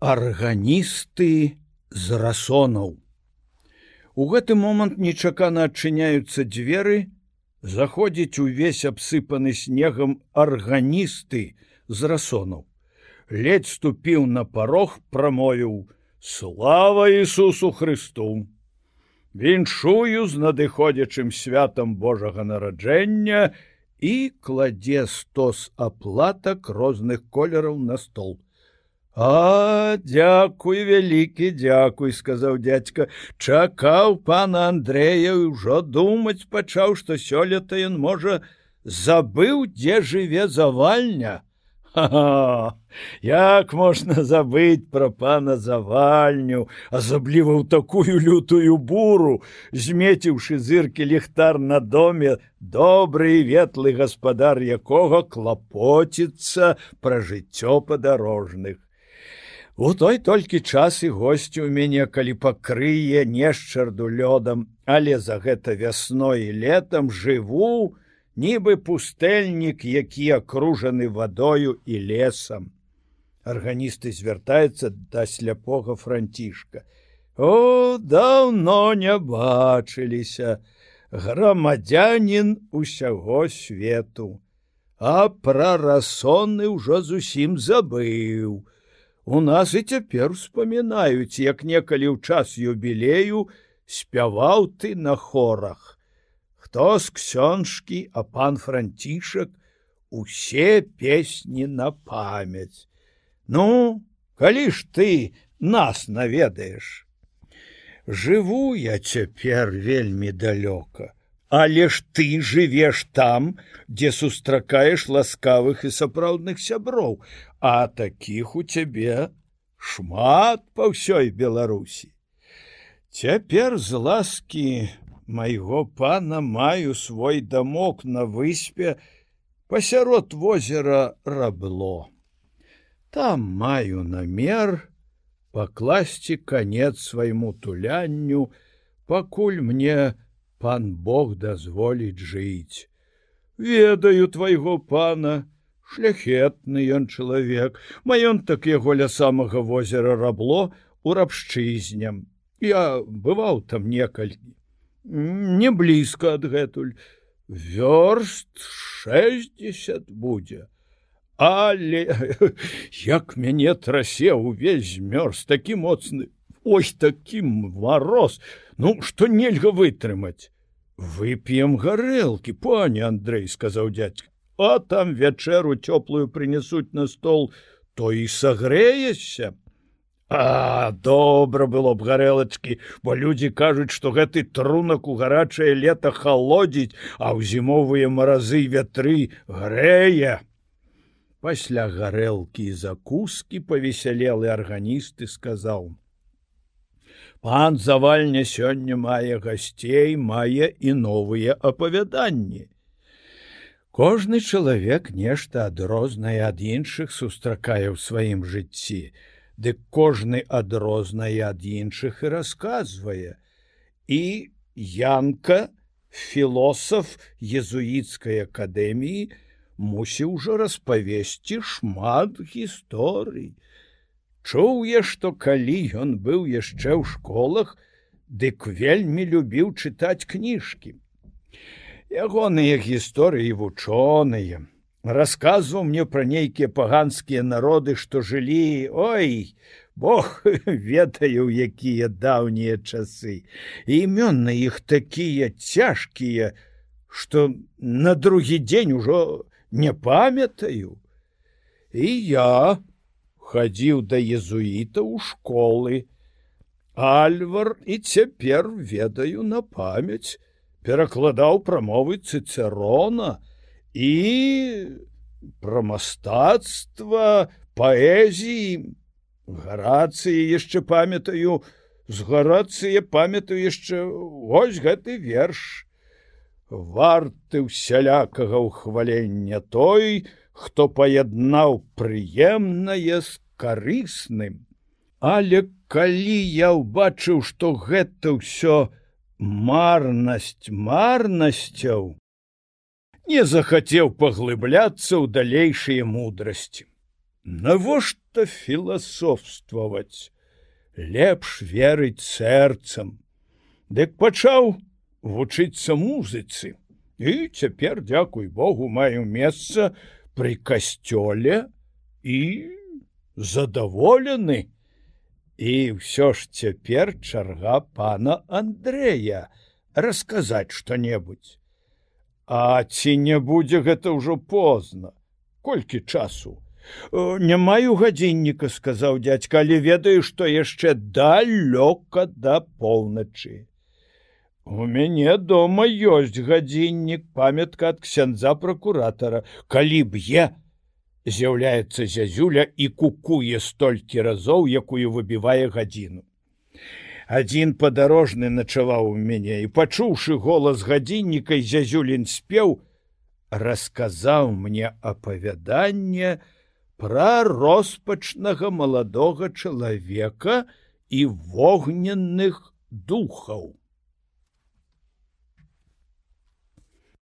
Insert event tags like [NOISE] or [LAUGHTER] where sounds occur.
арганісты з расонаў. У гэты момант нечакана адчыняюцца дзверы, заходзіць увесь абсыпаны снегам арганісты з расонаў. Ледзь ступіў на парог, прамовіў: Слава Ісусу Христу! Віншую з надыходзячым святам Божага нараджэння і кладзе стос аплатак розных колераў на стол. А дзякуй вялікі дзякуй сказаў дядька чакаў пана Андрэя ўжо думаць пачаў што сёлета ён можа забыў дзе жыве завальня як можна забыць пра пана завальню асабліва ў такую лютую буру змеціўшы зыркі ліхтар на доме добры і ветлы гаспадар якога клапоціцца пра жыццё падарожных У той толькі час і госці ў мяне, калі пакрые нешчарду лёдам, але за гэта вясной і летом жыву, нібы пустэльнік, які акружаны вадою і лесам. Арганісты звяртаюцца да сляпога францішка. О, даўно не бачыліся, грамадзянин усяго свету, А пра расоны ўжо зусім забыў. У нас і цяпер успамінаюць, як некалі ў час юбілею спяваў ты на хорах. Хто з ксёншкі, а пан францішак усе песні на памяць. Ну, калі ж ты нас наведаеш. Жыву я цяпер вельмі далёка. Але ж ты жывеш там, дзе сустракаеш ласкавых і сапраўдных сяброў, а такіх у цябе шмат па ўсёй Беларусі. Цяпер з ласкі майго пана маю свой дамок на выспе пасярод возера рабло. Там маю намер пакласці канец свайму тулянню, пакуль мне, пан Бог дазволіць жыць. Ведаю твайго пана, шляхетны ён чалавек, маёнтак яго ля самага возера рабло у рабшчызням. Я бываў там некалькі. Не блізка адгэтуль. Вёрст 60 будзе. Але [LAUGHS] як мяне трасе увесь змёрз такі моцны, ось такі мароз, ну што нельга вытрымаць вып'ем гарэлкі пане Андрей сказаў дядька. А там вячэру цёплую прынесуць на стол то і сагрэешся а добра было б гарэлачкі бо людзі кажуць што гэты трунак у гарачае лета халодзіць а ў зімовыя маразы вятры грэе. Пасля гарэлкі і закускі павесялелы арганісты сказаў пан завальня сёння мае гасцей мае і новыя апавяданні. Кожны чалавек нешта адрознае ад іншых сустракае ў сваім жыцці. Дык кожны адрознае ад іншых і расказвае. І янка філосаф езуіцкай акадэміі мусіў ужо распавесці шмат гісторый Чуў я, што калі ён быў яшчэ ў школах, дык вельмі любіў чытаць кніжкі. Ягоныя гісторыі вучоныя. Расказваў мне пра нейкія паганскія народы, што жылі, ой, Бог [LAUGHS] ведаю, якія даўнія часы. імён на іх такія цяжкія, што на другі дзень ужо не памятаю. І я, хадзіў да езуіта ў школы. Альвар і цяпер ведаю на памяць, перакладаў прамовы цыцерона і пра мастацтва, паэзіі, гарацыі яшчэ памятаю, з гарацыя памятаю яшчэ вось гэты верш. Варты ўсялякага ўхвалення той, хто паяднаў прыемнае з карысным. Але калі я ўбачыў, што гэта ўсё марнасць марнасцяў, не захацеў паглыбляцца ў далейшыя мудрасці. Навошта філасофстваваць лепш верыць сэрцам дык пачаў вучыцца музыцы і цяпер дзякуй Богу маю месца пры касцёле і задаволены. І ўсё ж цяпер чарга пана Андрэя расказаць што-небудзь. А ці не будзе гэта ўжо позна? Колькі часу? Не маю гадзінніка сказаў дядька але ведаю што яшчэ далёка да поўначы. У мяне дома ёсць гадзіннік памятка ад ксяндза пракуратара. Калі б я з'яўляецца зязюля і кукуе столькі разоў якую выбівае гадзіну. Адзін падарожны начаваў у мяне і пачуўшы голас гадзінніка зязюлін спеў расказаў мне апавяданне пра роспачнага маладога чалавека і вогненных духаў